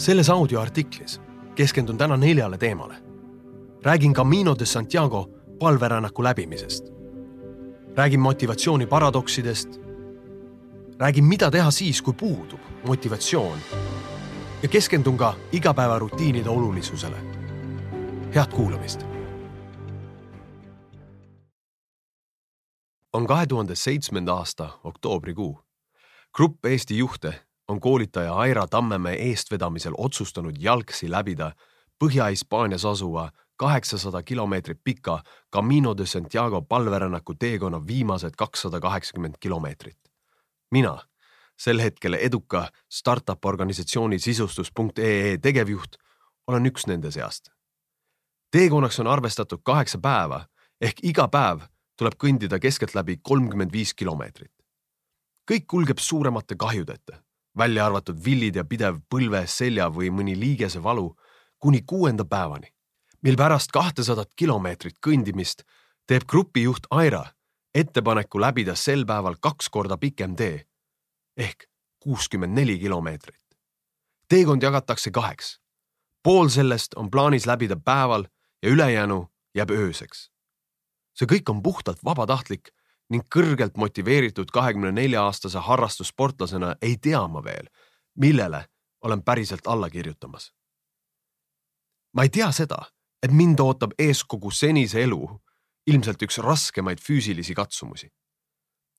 selles audioartiklis keskendun täna neljale teemale. räägin Camino de Santiago palverännaku läbimisest. räägin motivatsiooni paradoksidest. räägin, mida teha siis, kui puudub motivatsioon. ja keskendun ka igapäevarutiinide olulisusele. head kuulamist. on kahe tuhande seitsmenda aasta oktoobrikuu. grupp Eesti juhte on koolitaja Aira Tammemäe eestvedamisel otsustanud jalgsi läbida Põhja-Hispaanias asuva kaheksasada kilomeetrit pika Camino de Santiago palverännaku teekonna viimased kakssada kaheksakümmend kilomeetrit. mina, sel hetkel eduka startup organisatsiooni sisustus.ee tegevjuht, olen üks nende seast. teekonnaks on arvestatud kaheksa päeva ehk iga päev tuleb kõndida keskeltläbi kolmkümmend viis kilomeetrit. kõik kulgeb suuremate kahjudeta välja arvatud villid ja pidev põlve, selja või mõni liigese valu kuni kuuenda päevani, mil pärast kahtesadat kilomeetrit kõndimist teeb grupijuht Aira ettepaneku läbida sel päeval kaks korda pikem tee ehk kuuskümmend neli kilomeetrit. teekond jagatakse kaheks. pool sellest on plaanis läbida päeval ja ülejäänu jääb ööseks. see kõik on puhtalt vabatahtlik ning kõrgelt motiveeritud kahekümne nelja aastase harrastussportlasena ei tea ma veel, millele olen päriselt alla kirjutamas. ma ei tea seda, et mind ootab ees kogu senise elu ilmselt üks raskemaid füüsilisi katsumusi.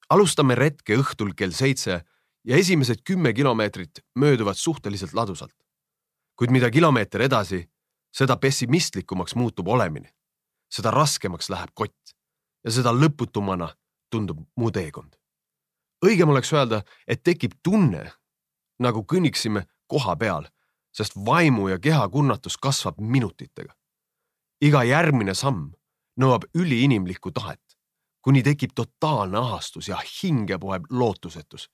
alustame retke õhtul kell seitse ja esimesed kümme kilomeetrit mööduvad suhteliselt ladusalt. kuid mida kilomeeter edasi, seda pessimistlikumaks muutub olemine, seda raskemaks läheb kott ja seda lõputumana tundub mu teekond. õigem oleks öelda, et tekib tunne, nagu kõnniksime koha peal, sest vaimu ja keha kurnatus kasvab minutitega. iga järgmine samm nõuab üliinimlikku tahet, kuni tekib totaalne ahastus ja hinge poeb lootusetus,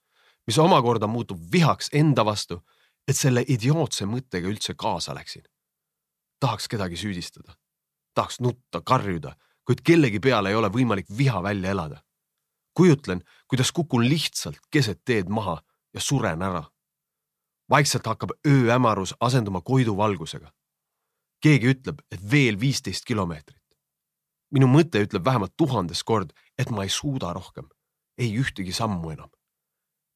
mis omakorda muutub vihaks enda vastu, et selle idiootse mõttega üldse kaasa läksin. tahaks kedagi süüdistada, tahaks nutta, karjuda, kuid kellegi peale ei ole võimalik viha välja elada kujutlen, kuidas kukun lihtsalt keset teed maha ja suren ära. vaikselt hakkab ööhämarus asenduma Koidu valgusega. keegi ütleb, et veel viisteist kilomeetrit. minu mõte ütleb vähemalt tuhandes kord, et ma ei suuda rohkem, ei ühtegi sammu enam.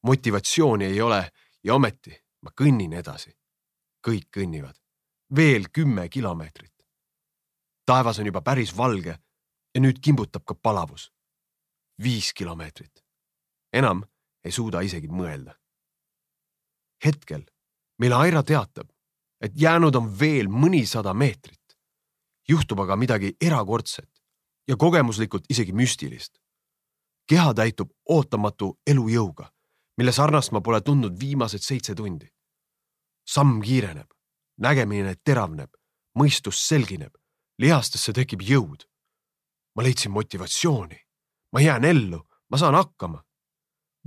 motivatsiooni ei ole ja ometi ma kõnnin edasi. kõik kõnnivad, veel kümme kilomeetrit. taevas on juba päris valge ja nüüd kimbutab ka palavus viis kilomeetrit. enam ei suuda isegi mõelda. hetkel meile Aira teatab, et jäänud on veel mõnisada meetrit. juhtub aga midagi erakordset ja kogemuslikult isegi müstilist. keha täitub ootamatu elujõuga, mille sarnast ma pole tundnud viimased seitse tundi. samm kiireneb, nägemine teravneb, mõistus selgineb, lihastesse tekib jõud. ma leidsin motivatsiooni ma jään ellu, ma saan hakkama.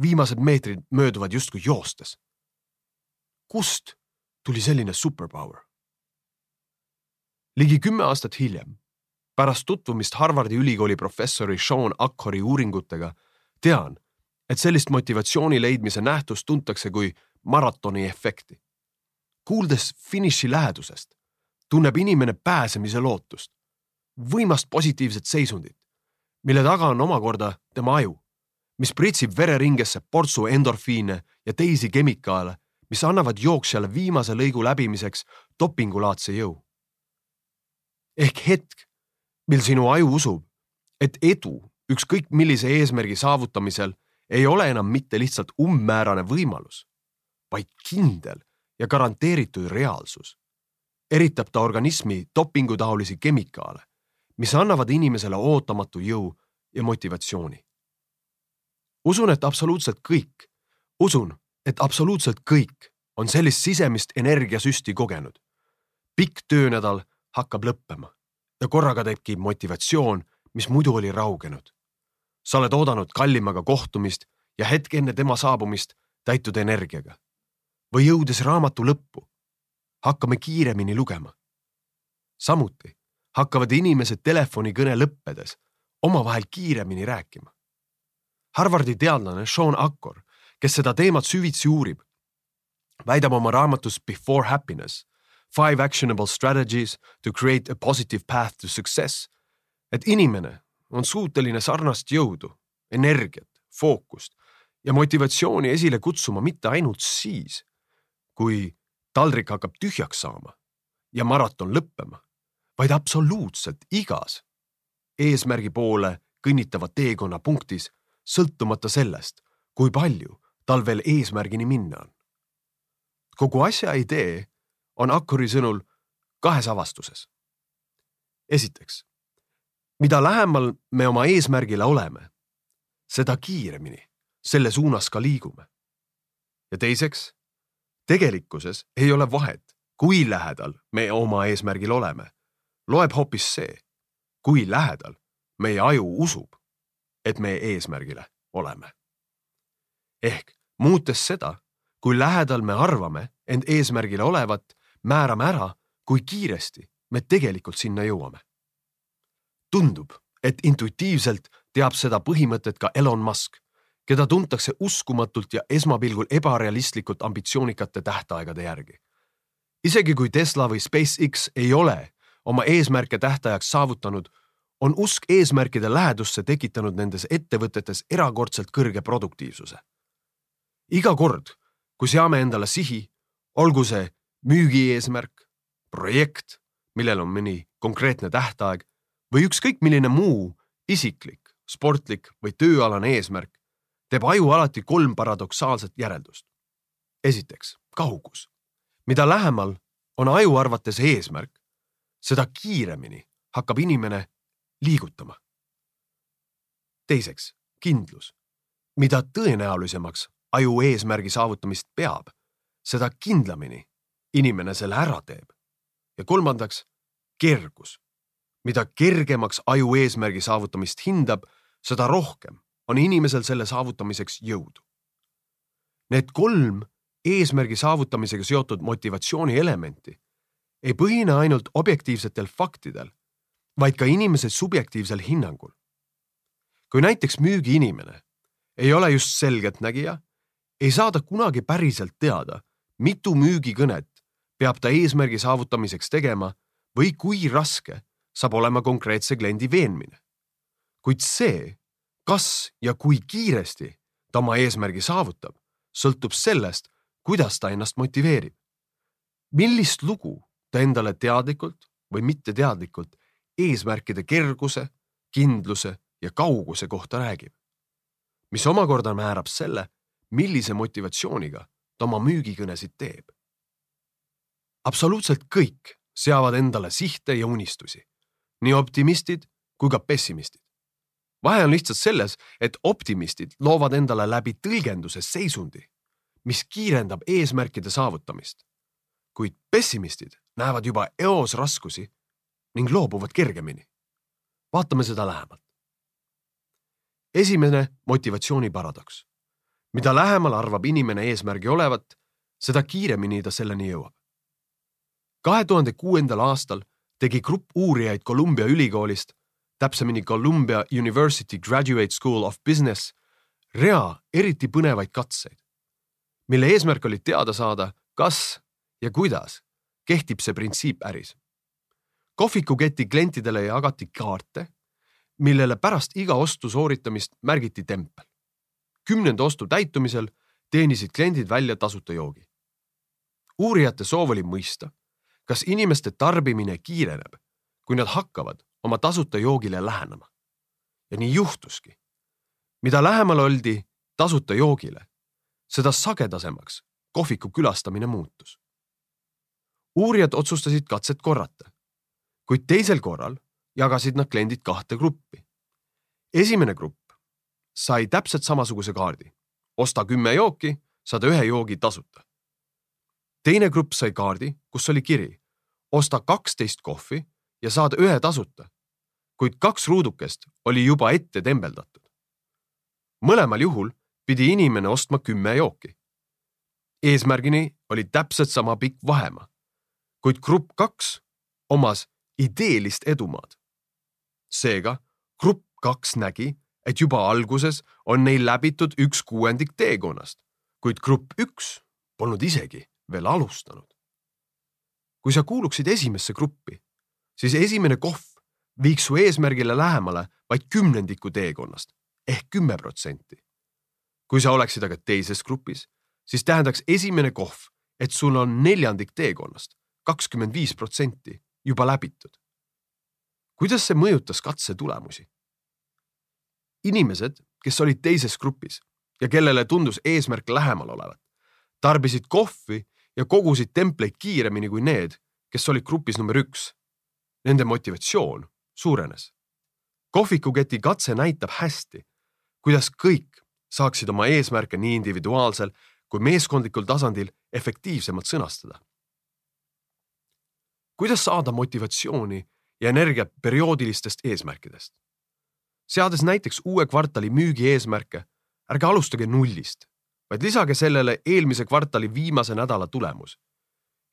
viimased meetrid mööduvad justkui joostes. kust tuli selline superpower? ligi kümme aastat hiljem, pärast tutvumist Harvardi ülikooli professori Sean Ackhori uuringutega, tean, et sellist motivatsiooni leidmise nähtust tuntakse kui maratoni efekti. kuuldes finiši lähedusest, tunneb inimene pääsemise lootust, võimast positiivset seisundit mille taga on omakorda tema aju, mis pritsib vereringesse portsu endorfiine ja teisi kemikaale, mis annavad jooksjale viimase lõigu läbimiseks dopingulaadse jõu. ehk hetk, mil sinu aju usub, et edu ükskõik millise eesmärgi saavutamisel ei ole enam mitte lihtsalt umbmäärane võimalus, vaid kindel ja garanteeritud reaalsus, eritab ta organismi dopingutaolisi kemikaale mis annavad inimesele ootamatu jõu ja motivatsiooni. usun, et absoluutselt kõik, usun, et absoluutselt kõik on sellist sisemist energiasüsti kogenud. pikk töönädal hakkab lõppema ja korraga tekib motivatsioon, mis muidu oli raugenud. sa oled oodanud kallimaga kohtumist ja hetk enne tema saabumist täitud energiaga. või jõudes raamatu lõppu, hakkame kiiremini lugema. samuti hakkavad inimesed telefonikõne lõppedes omavahel kiiremini rääkima. Harvardi teadlane Sean Akkor, kes seda teemat süvitsi uurib, väidab oma raamatus Before Happiness, Five Actionable Strategies to Create a Positive Path to Success, et inimene on suuteline sarnast jõudu, energiat, fookust ja motivatsiooni esile kutsuma mitte ainult siis, kui taldrik hakkab tühjaks saama ja maraton lõppema, vaid absoluutselt igas eesmärgi poole kõnnitava teekonna punktis, sõltumata sellest, kui palju tal veel eesmärgini minna on. kogu asja idee on Akkuri sõnul kahes avastuses. esiteks, mida lähemal me oma eesmärgile oleme, seda kiiremini selle suunas ka liigume. ja teiseks, tegelikkuses ei ole vahet, kui lähedal me oma eesmärgil oleme. loeb hoopis see, kui lähedal meie aju usub, et me eesmärgile oleme. ehk muutes seda, kui lähedal me arvame end eesmärgile olevat, määrame ära, kui kiiresti me tegelikult sinna jõuame. tundub, et intuitiivselt teab seda põhimõtet ka Elon Musk, keda tuntakse uskumatult ja esmapilgul ebarealistlikult ambitsioonikate tähtaegade järgi. isegi kui Tesla või SpaceX ei ole oma eesmärke tähtajaks saavutanud, on usk eesmärkide lähedusse tekitanud nendes ettevõtetes erakordselt kõrge produktiivsuse. iga kord, kui seame endale sihi, olgu see müügieesmärk, projekt, millel on mõni konkreetne tähtaeg või ükskõik milline muu isiklik, sportlik või tööalane eesmärk, teeb aju alati kolm paradoksaalset järeldust. esiteks, kaugus. mida lähemal on aju arvates eesmärk, seda kiiremini hakkab inimene liigutama. teiseks, kindlus. mida tõenäolisemaks aju eesmärgi saavutamist peab, seda kindlamini inimene selle ära teeb. ja kolmandaks, kergus. mida kergemaks aju eesmärgi saavutamist hindab, seda rohkem on inimesel selle saavutamiseks jõudu. Need kolm eesmärgi saavutamisega seotud motivatsiooni elementi ei põhine ainult objektiivsetel faktidel, vaid ka inimese subjektiivsel hinnangul. kui näiteks müügiinimene ei ole just selgeltnägija, ei saa ta kunagi päriselt teada, mitu müügikõnet peab ta eesmärgi saavutamiseks tegema või kui raske saab olema konkreetse kliendi veenmine. kuid see, kas ja kui kiiresti ta oma eesmärgi saavutab, sõltub sellest, kuidas ta ennast motiveerib. millist lugu ta endale teadlikult või mitteteadlikult eesmärkide kerguse, kindluse ja kauguse kohta räägib. mis omakorda määrab selle, millise motivatsiooniga ta oma müügikõnesid teeb. absoluutselt kõik seavad endale sihte ja unistusi, nii optimistid kui ka pessimistid vahe on lihtsalt selles, et optimistid loovad endale läbi tõlgenduse seisundi, mis kiirendab eesmärkide saavutamist. kuid pessimistid näevad juba eos raskusi ning loobuvad kergemini. vaatame seda lähemalt. esimene motivatsiooni paradoks. mida lähemal arvab inimene eesmärgi olevat, seda kiiremini ta selleni jõuab. kahe tuhande kuuendal aastal tegi grupp uurijaid Columbia ülikoolist täpsemini Columbia University Graduate School of Business, rea eriti põnevaid katseid, mille eesmärk oli teada saada, kas ja kuidas kehtib see printsiip äris. kohvikuketi klientidele jagati kaarte, millele pärast iga ostu sooritamist märgiti tempel. kümnenda ostu täitumisel teenisid kliendid välja tasuta joogi. uurijate soov oli mõista, kas inimeste tarbimine kiireneb, kui nad hakkavad oma tasuta joogile lähenema. ja nii juhtuski. mida lähemal oldi tasuta joogile, seda sagedasemaks kohviku külastamine muutus. Uurijad otsustasid katset korrata, kuid teisel korral jagasid nad kliendid kahte gruppi. esimene grupp sai täpselt samasuguse kaardi, osta kümme jooki, saad ühe joogi tasuta. teine grupp sai kaardi, kus oli kiri, osta kaksteist kohvi ja saad ühe tasuta kuid kaks ruudukest oli juba ette tembeldatud. mõlemal juhul pidi inimene ostma kümme jooki. eesmärgini oli täpselt sama pikk vahemaa, kuid grupp kaks omas ideelist edumaad. seega grupp kaks nägi, et juba alguses on neil läbitud üks kuuendik teekonnast, kuid grupp üks polnud isegi veel alustanud. kui sa kuuluksid esimesse gruppi, siis esimene kohv viiks su eesmärgile lähemale vaid kümnendiku teekonnast ehk kümme protsenti. kui sa oleksid aga teises grupis, siis tähendaks esimene kohv, et sul on neljandik teekonnast, kakskümmend viis protsenti juba läbitud. kuidas see mõjutas katse tulemusi? inimesed, kes olid teises grupis ja kellele tundus eesmärk lähemal olevat, tarbisid kohvi ja kogusid templeid kiiremini kui need, kes olid grupis number üks. Nende motivatsioon suurenes. kohvikuketi katse näitab hästi, kuidas kõik saaksid oma eesmärke nii individuaalsel kui meeskondlikul tasandil efektiivsemalt sõnastada. Kuidas saada motivatsiooni ja energiat perioodilistest eesmärkidest? seades näiteks uue kvartali müügieesmärke, ärge alustage nullist, vaid lisage sellele eelmise kvartali viimase nädala tulemus.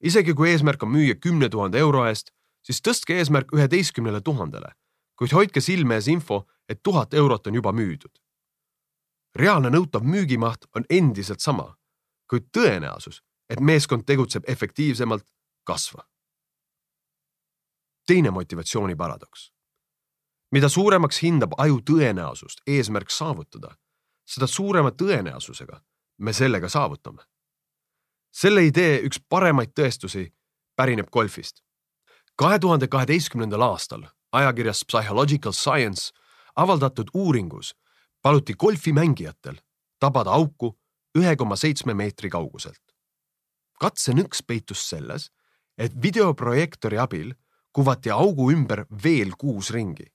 isegi kui eesmärk on müüa kümne tuhande euro eest, siis tõstke eesmärk üheteistkümnele tuhandele, kuid hoidke silme ees info, et tuhat eurot on juba müüdud. reaalne nõutav müügimaht on endiselt sama, kuid tõenäosus, et meeskond tegutseb efektiivsemalt, kasvab. Teine motivatsiooni paradoks mida suuremaks hindab aju tõenäosust eesmärk saavutada, seda suurema tõenäosusega me sellega saavutame. selle idee üks paremaid tõestusi pärineb golfist. kahe tuhande kaheteistkümnendal aastal ajakirjas Psychological Science avaldatud uuringus paluti golfimängijatel tabada auku ühe koma seitsme meetri kauguselt. katse nõks peitus selles, et videoprojektori abil kuvati augu ümber veel kuus ringi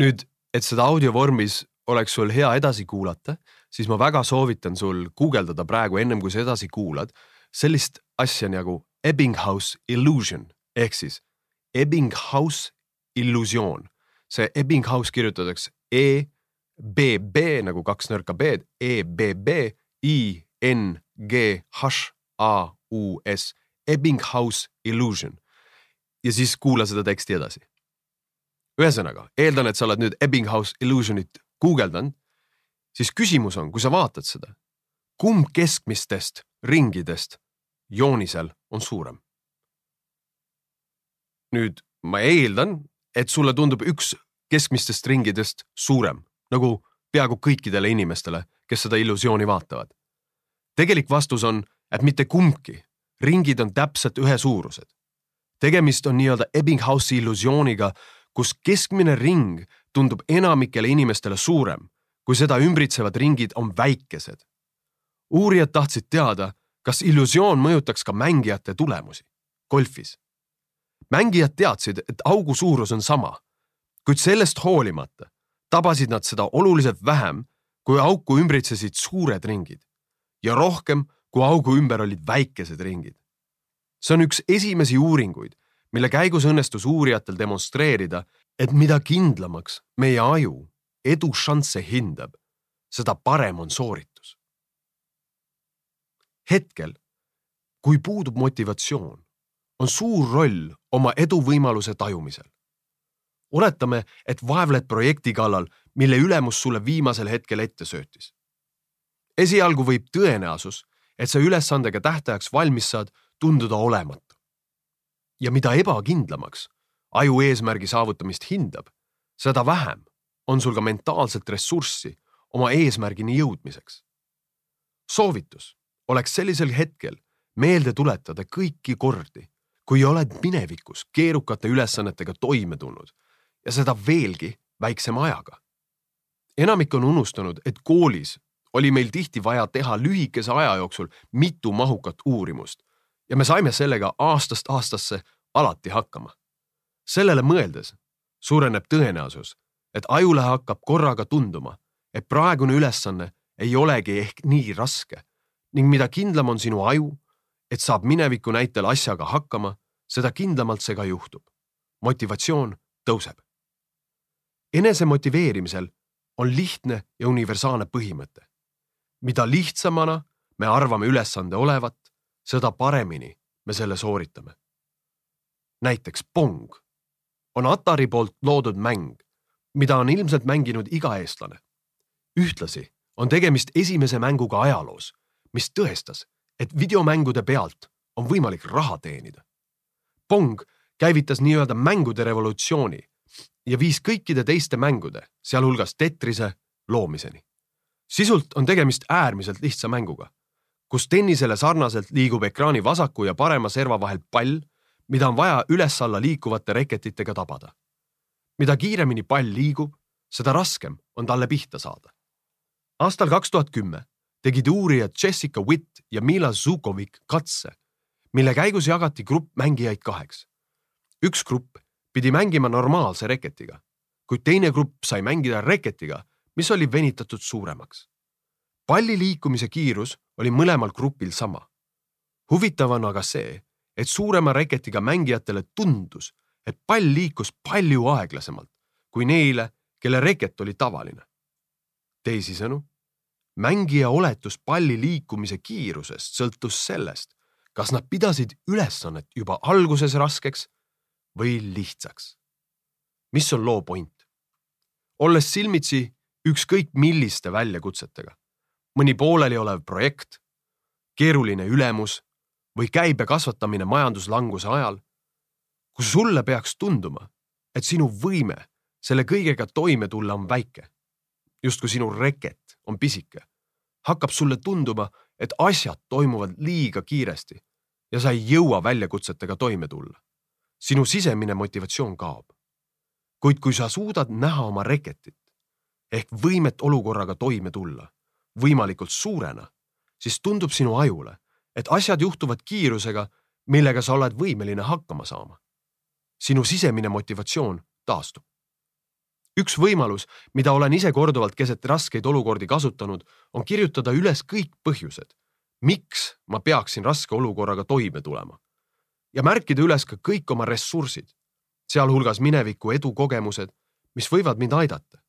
nüüd, et seda audiovormis oleks sul hea edasi kuulata, siis ma väga soovitan sul guugeldada praegu ennem kui sa edasi kuulad sellist asja nagu Ebbinghaus illusion ehk siis Ebbinghaus illusioon. see Ebbinghaus kirjutatakse E B B nagu kaks nõrka B-d, E B B I N G H A U S, Ebbinghaus illusion. Ja siis kuula seda teksti edasi ühesõnaga, eeldan, et sa oled nüüd Ebbinghaus Illusionit guugeldanud, siis küsimus on, kui sa vaatad seda, kumb keskmistest ringidest joonisel on suurem? nüüd ma eeldan, et sulle tundub üks keskmistest ringidest suurem, nagu peaaegu kõikidele inimestele, kes seda illusiooni vaatavad. tegelik vastus on, et mitte kumbki, ringid on täpselt ühesuurused. Tegemist on nii-öelda Ebbinghausi illusiooniga, kus keskmine ring tundub enamikele inimestele suurem, kui seda ümbritsevad ringid on väikesed. uurijad tahtsid teada, kas illusioon mõjutaks ka mängijate tulemusi golfis. mängijad teadsid, et augu suurus on sama, kuid sellest hoolimata tabasid nad seda oluliselt vähem, kui auku ümbritsesid suured ringid ja rohkem, kui augu ümber olid väikesed ringid. See on üks esimesi uuringuid, mille käigus õnnestus uurijatel demonstreerida, et mida kindlamaks meie aju edu šansse hindab, seda parem on sooritus. hetkel, kui puudub motivatsioon, on suur roll oma eduvõimaluse tajumisel. oletame, et vaevled projekti kallal, mille ülemus sulle viimasel hetkel ette söötis. esialgu võib tõenäosus, et sa ülesandega tähtajaks valmis saad, tunduda olematu ja mida ebakindlamaks aju eesmärgi saavutamist hindab, seda vähem on sul ka mentaalset ressurssi oma eesmärgini jõudmiseks. soovitus oleks sellisel hetkel meelde tuletada kõiki kordi, kui oled minevikus keerukate ülesannetega toime tulnud ja seda veelgi väiksema ajaga. enamik on unustanud, et koolis oli meil tihti vaja teha lühikese aja jooksul mitu mahukat uurimust ja me saime sellega aastast aastasse alati hakkama. sellele mõeldes suureneb tõenäosus, et ajule hakkab korraga tunduma, et praegune ülesanne ei olegi ehk nii raske ning mida kindlam on sinu aju, et saab mineviku näitel asjaga hakkama, seda kindlamalt see ka juhtub. motivatsioon tõuseb. enese motiveerimisel on lihtne ja universaalne põhimõte. mida lihtsamana me arvame ülesande olevat, seda paremini me selle sooritame näiteks Pong, on Atari poolt loodud mäng, mida on ilmselt mänginud iga eestlane. ühtlasi on tegemist esimese mänguga ajaloos, mis tõestas, et videomängude pealt on võimalik raha teenida. Pong käivitas nii-öelda mängude revolutsiooni ja viis kõikide teiste mängude, sealhulgas Tetrise, loomiseni. sisult on tegemist äärmiselt lihtsa mänguga, kus tennisele sarnaselt liigub ekraani vasaku ja parema serva vahel pall, mida on vaja üles-alla liikuvate reketitega tabada. mida kiiremini pall liigub, seda raskem on talle pihta saada. aastal kaks tuhat kümme tegid uurijad Jessica Witt ja Mila Zukovik katse, mille käigus jagati grupp mängijaid kaheks. üks grupp pidi mängima normaalse reketiga, kuid teine grupp sai mängida reketiga, mis oli venitatud suuremaks. palli liikumise kiirus oli mõlemal grupil sama. huvitav on aga see, et suurema reketiga mängijatele tundus, et pall liikus palju aeglasemalt kui neile, kelle reket oli tavaline. teisisõnu, mängija oletus palli liikumise kiirusest sõltus sellest, kas nad pidasid ülesannet juba alguses raskeks või lihtsaks. mis on loo point? olles silmitsi ükskõik milliste väljakutsetega, mõni pooleliolev projekt, keeruline ülemus või käibe kasvatamine majanduslanguse ajal, kus sulle peaks tunduma, et sinu võime selle kõigega toime tulla on väike, justkui sinu reket on pisike, hakkab sulle tunduma, et asjad toimuvad liiga kiiresti ja sa ei jõua väljakutsetega toime tulla. sinu sisemine motivatsioon kaob. kuid kui sa suudad näha oma reketit ehk võimet olukorraga toime tulla võimalikult suurena, siis tundub sinu ajule, et asjad juhtuvad kiirusega, millega sa oled võimeline hakkama saama. sinu sisemine motivatsioon taastub. üks võimalus, mida olen ise korduvalt keset raskeid olukordi kasutanud, on kirjutada üles kõik põhjused, miks ma peaksin raske olukorraga toime tulema ja märkida üles ka kõik oma ressursid, sealhulgas mineviku edukogemused, mis võivad mind aidata.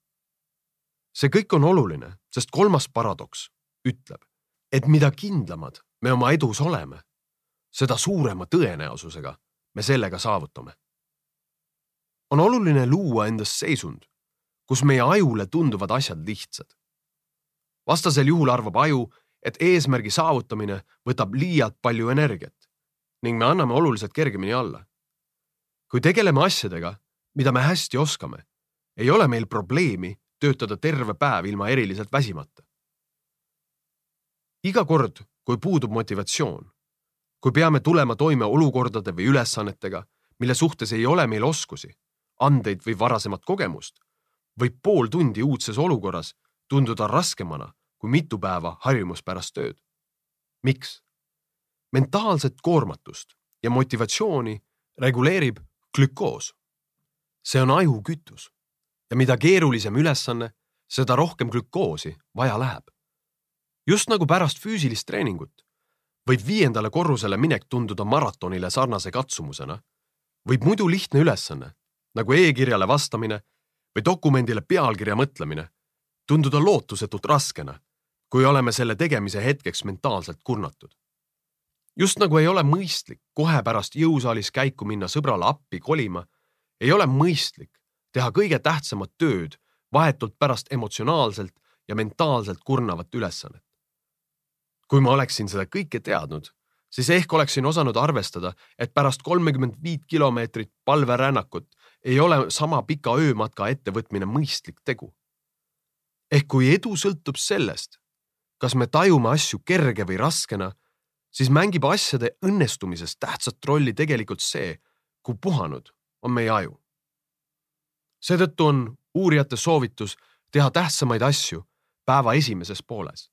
See kõik on oluline, sest kolmas paradoks ütleb, et mida kindlamad me oma edus oleme, seda suurema tõenäosusega me sellega saavutame. on oluline luua endas seisund, kus meie ajule tunduvad asjad lihtsad. vastasel juhul arvab aju, et eesmärgi saavutamine võtab liialt palju energiat ning me anname oluliselt kergemini alla. kui tegeleme asjadega, mida me hästi oskame, ei ole meil probleemi töötada terve päev ilma eriliselt väsimata. iga kord, kui puudub motivatsioon, kui peame tulema toime olukordade või ülesannetega, mille suhtes ei ole meil oskusi, andeid või varasemat kogemust, võib pool tundi uudses olukorras tunduda raskemana kui mitu päeva harjumuspärast tööd. miks? mentaalset koormatust ja motivatsiooni reguleerib glükoos. see on aju kütus ja mida keerulisem ülesanne, seda rohkem glükoosi vaja läheb just nagu pärast füüsilist treeningut võib viiendale korrusele minek tunduda maratonile sarnase katsumusena, võib muidu lihtne ülesanne nagu e-kirjale vastamine või dokumendile pealkirja mõtlemine tunduda lootusetult raskena, kui oleme selle tegemise hetkeks mentaalselt kurnatud. just nagu ei ole mõistlik kohe pärast jõusaalis käiku minna sõbrale appi kolima, ei ole mõistlik teha kõige tähtsamat tööd vahetult pärast emotsionaalselt ja mentaalselt kurnavat ülesannet kui ma oleksin seda kõike teadnud, siis ehk oleksin osanud arvestada, et pärast kolmekümmend viit kilomeetrit palverännakut ei ole sama pika öömatka ettevõtmine mõistlik tegu. ehk kui edu sõltub sellest, kas me tajume asju kerge või raskena, siis mängib asjade õnnestumises tähtsat rolli tegelikult see, kui puhanud on meie aju. Seetõttu on uurijate soovitus teha tähtsamaid asju päeva esimeses pooles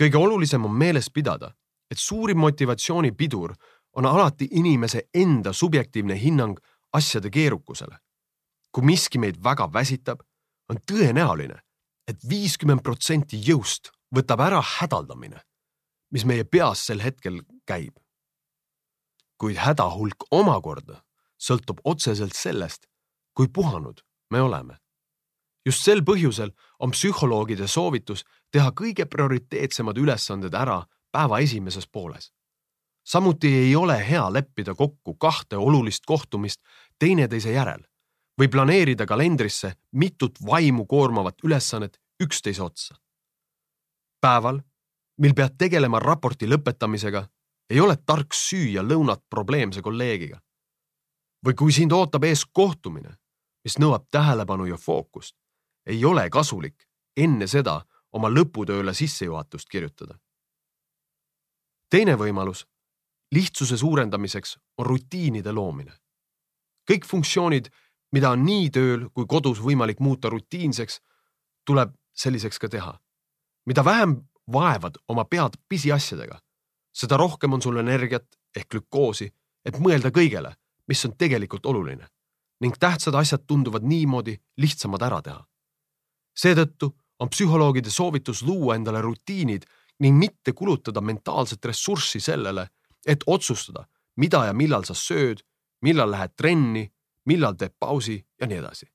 kõige olulisem on meeles pidada, et suurim motivatsioonipidur on alati inimese enda subjektiivne hinnang asjade keerukusele. kui miski meid väga väsitab, on tõenäoline et, et viiskümmend protsenti jõust võtab ära hädaldamine, mis meie peas sel hetkel käib. kuid hädahulk omakorda sõltub otseselt sellest, kui puhanud me oleme just sel põhjusel on psühholoogide soovitus teha kõige prioriteetsemad ülesanded ära päeva esimeses pooles. samuti ei ole hea leppida kokku kahte olulist kohtumist teineteise järel või planeerida kalendrisse mitut vaimu koormavat ülesannet üksteise otsa. päeval, mil pead tegelema raporti lõpetamisega, ei ole tark süüa lõunat probleemse kolleegiga. või kui sind ootab ees kohtumine, mis nõuab tähelepanu ja fookust, ei ole kasulik enne seda oma lõputööle sissejuhatust kirjutada. teine võimalus lihtsuse suurendamiseks on rutiinide loomine. kõik funktsioonid, mida on nii tööl kui kodus võimalik muuta rutiinseks, tuleb selliseks ka teha. mida vähem vaevad oma pead pisiasjadega, seda rohkem on sul energiat ehk glükoosi, et mõelda kõigele, mis on tegelikult oluline ning tähtsad asjad tunduvad niimoodi lihtsamad ära teha. seetõttu on psühholoogide soovitus luua endale rutiinid ning mitte kulutada mentaalset ressurssi sellele, et otsustada, mida ja millal sa sööd, millal lähed trenni, millal teed pausi ja nii edasi.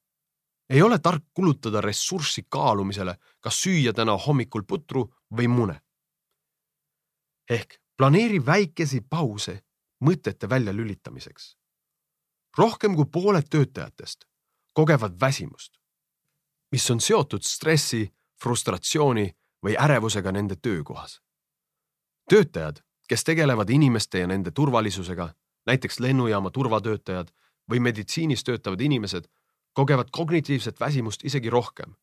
ei ole tark kulutada ressurssi kaalumisele, kas süüa täna hommikul putru või mune. ehk planeeri väikesi pause mõtete väljalülitamiseks. Rohkem kui pooled töötajatest kogevad väsimust, mis on seotud stressi, frustratsiooni või ärevusega nende töökohas. töötajad kes tegelevad inimeste ja nende turvalisusega, näiteks lennujaama turvatöötajad või meditsiinis töötavad inimesed, kogevad kognitiivset väsimust isegi rohkem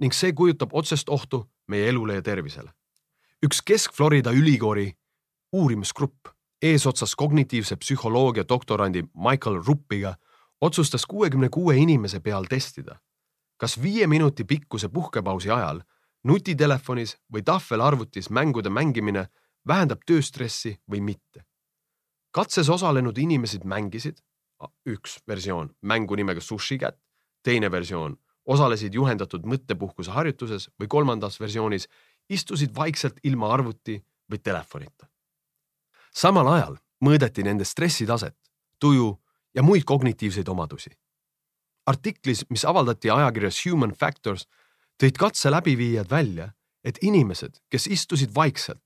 ning see kujutab otsest ohtu meie elule ja tervisele. üks Kesk-Florida ülikooli uurimisgrupp eesotsas kognitiivse psühholoogia doktorandi Michael Ruppiga otsustas kuuekümne kuue inimese peal testida, kas viie minuti pikkuse puhkepausi ajal nutitelefonis või tahvelarvutis mängude mängimine vähendab tööstressi või mitte. katses osalenud inimesed mängisid, üks versioon mängu nimega Sushi Cat, teine versioon osalesid juhendatud mõttepuhkuse harjutuses või kolmandas versioonis istusid vaikselt ilma arvuti või telefonita. Samal ajal mõõdeti nende stressitaset, tuju ja muid kognitiivseid omadusi. artiklis, mis avaldati ajakirjas Human Factors, tõid katse läbiviijad välja, et inimesed, kes istusid vaikselt,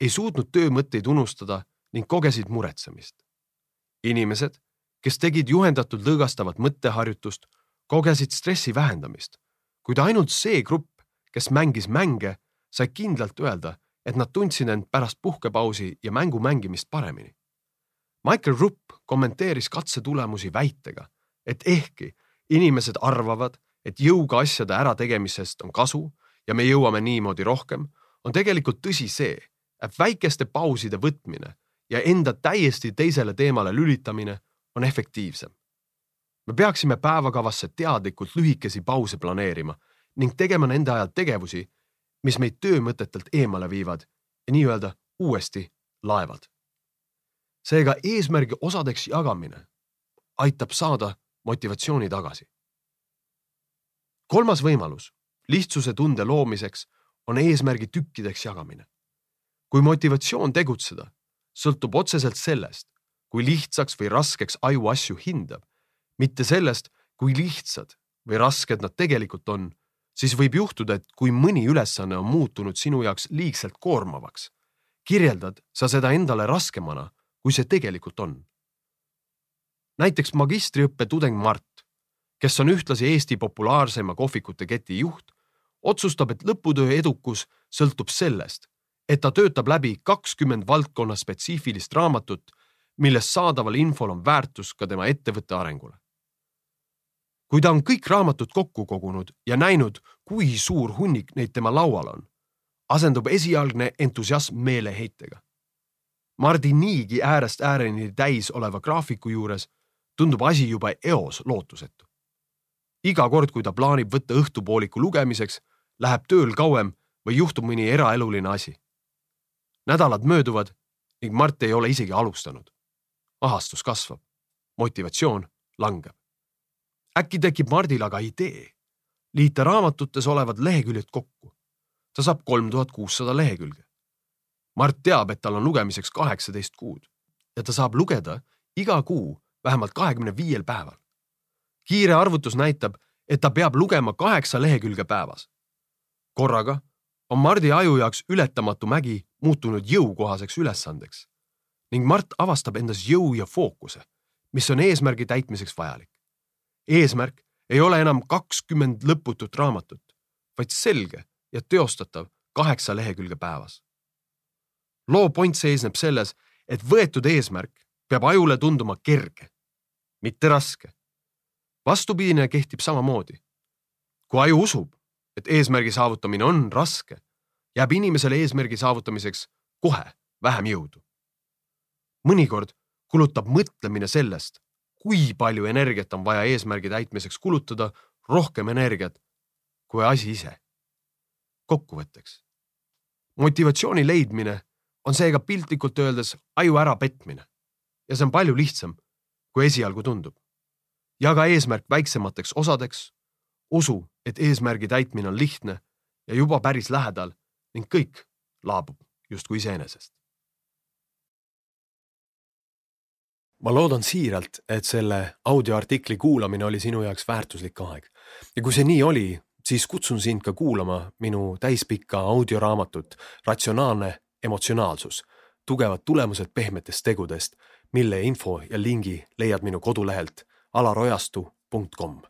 ei suutnud töömõtteid unustada ning kogesid muretsemist. inimesed, kes tegid juhendatud lõõgastavat mõtteharjutust, kogesid stressi vähendamist, kuid ainult see grupp, kes mängis mänge, sai kindlalt öelda, et nad tundsid end pärast puhkepausi ja mängu mängimist paremini. Michael Rupp kommenteeris katse tulemusi väitega, et ehkki inimesed arvavad, et jõuga asjade ärategemisest on kasu ja me jõuame niimoodi rohkem, on tegelikult tõsi see, väikeste pauside võtmine ja enda täiesti teisele teemale lülitamine on efektiivsem. me peaksime päevakavasse teadlikult lühikesi pause planeerima ning tegema nende ajal tegevusi, mis meid töömõtetelt eemale viivad ja nii-öelda uuesti laevad. seega eesmärgi osadeks jagamine aitab saada motivatsiooni tagasi. kolmas võimalus lihtsuse tunde loomiseks on eesmärgi tükkideks jagamine kui motivatsioon tegutseda sõltub otseselt sellest, kui lihtsaks või raskeks aju asju hindab, mitte sellest, kui lihtsad või rasked nad tegelikult on, siis võib juhtuda, et kui mõni ülesanne on muutunud sinu jaoks liigselt koormavaks, kirjeldad sa seda endale raskemana, kui see tegelikult on. näiteks magistriõppe tudeng Mart, kes on ühtlasi Eesti populaarseima kohvikute keti juht, otsustab, et lõputöö edukus sõltub sellest, et ta töötab läbi kakskümmend valdkonna spetsiifilist raamatut, millest saadaval infol on väärtus ka tema ettevõtte arengule. Kui ta on kõik raamatud kokku kogunud ja näinud, kui suur hunnik neid tema laual on, asendub esialgne entusiasm meeleheitega. Mardi niigi äärest ääreni täis oleva graafiku juures tundub asi juba eos lootusetu. iga kord, kui ta plaanib võtta õhtupooliku lugemiseks, läheb tööl kauem või juhtub mõni eraeluline asi nädalad mööduvad ning Mart ei ole isegi alustanud. ahastus kasvab, motivatsioon langeb. Äkki tekib Mardil aga idee liita raamatutes olevad leheküljed kokku. ta saab kolm tuhat kuussada lehekülge. Mart teab, et tal on lugemiseks kaheksateist kuud ja ta saab lugeda iga kuu vähemalt kahekümne viiel päeval. kiire arvutus näitab, et ta peab lugema kaheksa lehekülge päevas. korraga on Mardi aju jaoks ületamatu mägi muutunud jõukohaseks ülesandeks ning Mart avastab endas jõu ja fookuse, mis on eesmärgi täitmiseks vajalik. Eesmärk ei ole enam kakskümmend lõputut raamatut, vaid selge ja teostatav kaheksa lehekülge päevas. loo point seisneb selles, et võetud eesmärk peab ajule tunduma kerge, mitte raske. vastupidine kehtib samamoodi. kui aju usub, et eesmärgi saavutamine on raske, jääb inimesele eesmärgi saavutamiseks kohe vähem jõudu. mõnikord kulutab mõtlemine sellest, kui palju energiat on vaja eesmärgi täitmiseks kulutada, rohkem energiat kui asi ise. kokkuvõtteks. motivatsiooni leidmine on seega piltlikult öeldes aju ärapetmine ja see on palju lihtsam, kui esialgu tundub. jaga eesmärk väiksemateks osadeks, usu, et eesmärgi täitmine on lihtne ja juba päris lähedal ning kõik laabub justkui iseenesest. Ma loodan siiralt, et selle audioartikli kuulamine oli sinu jaoks väärtuslik aeg ja kui see nii oli, siis kutsun sind ka kuulama minu täispikka audioraamatut Ratsionaalne emotsionaalsus, tugevad tulemused pehmetest tegudest, mille info ja lingi leiad minu kodulehelt alarojastu.com.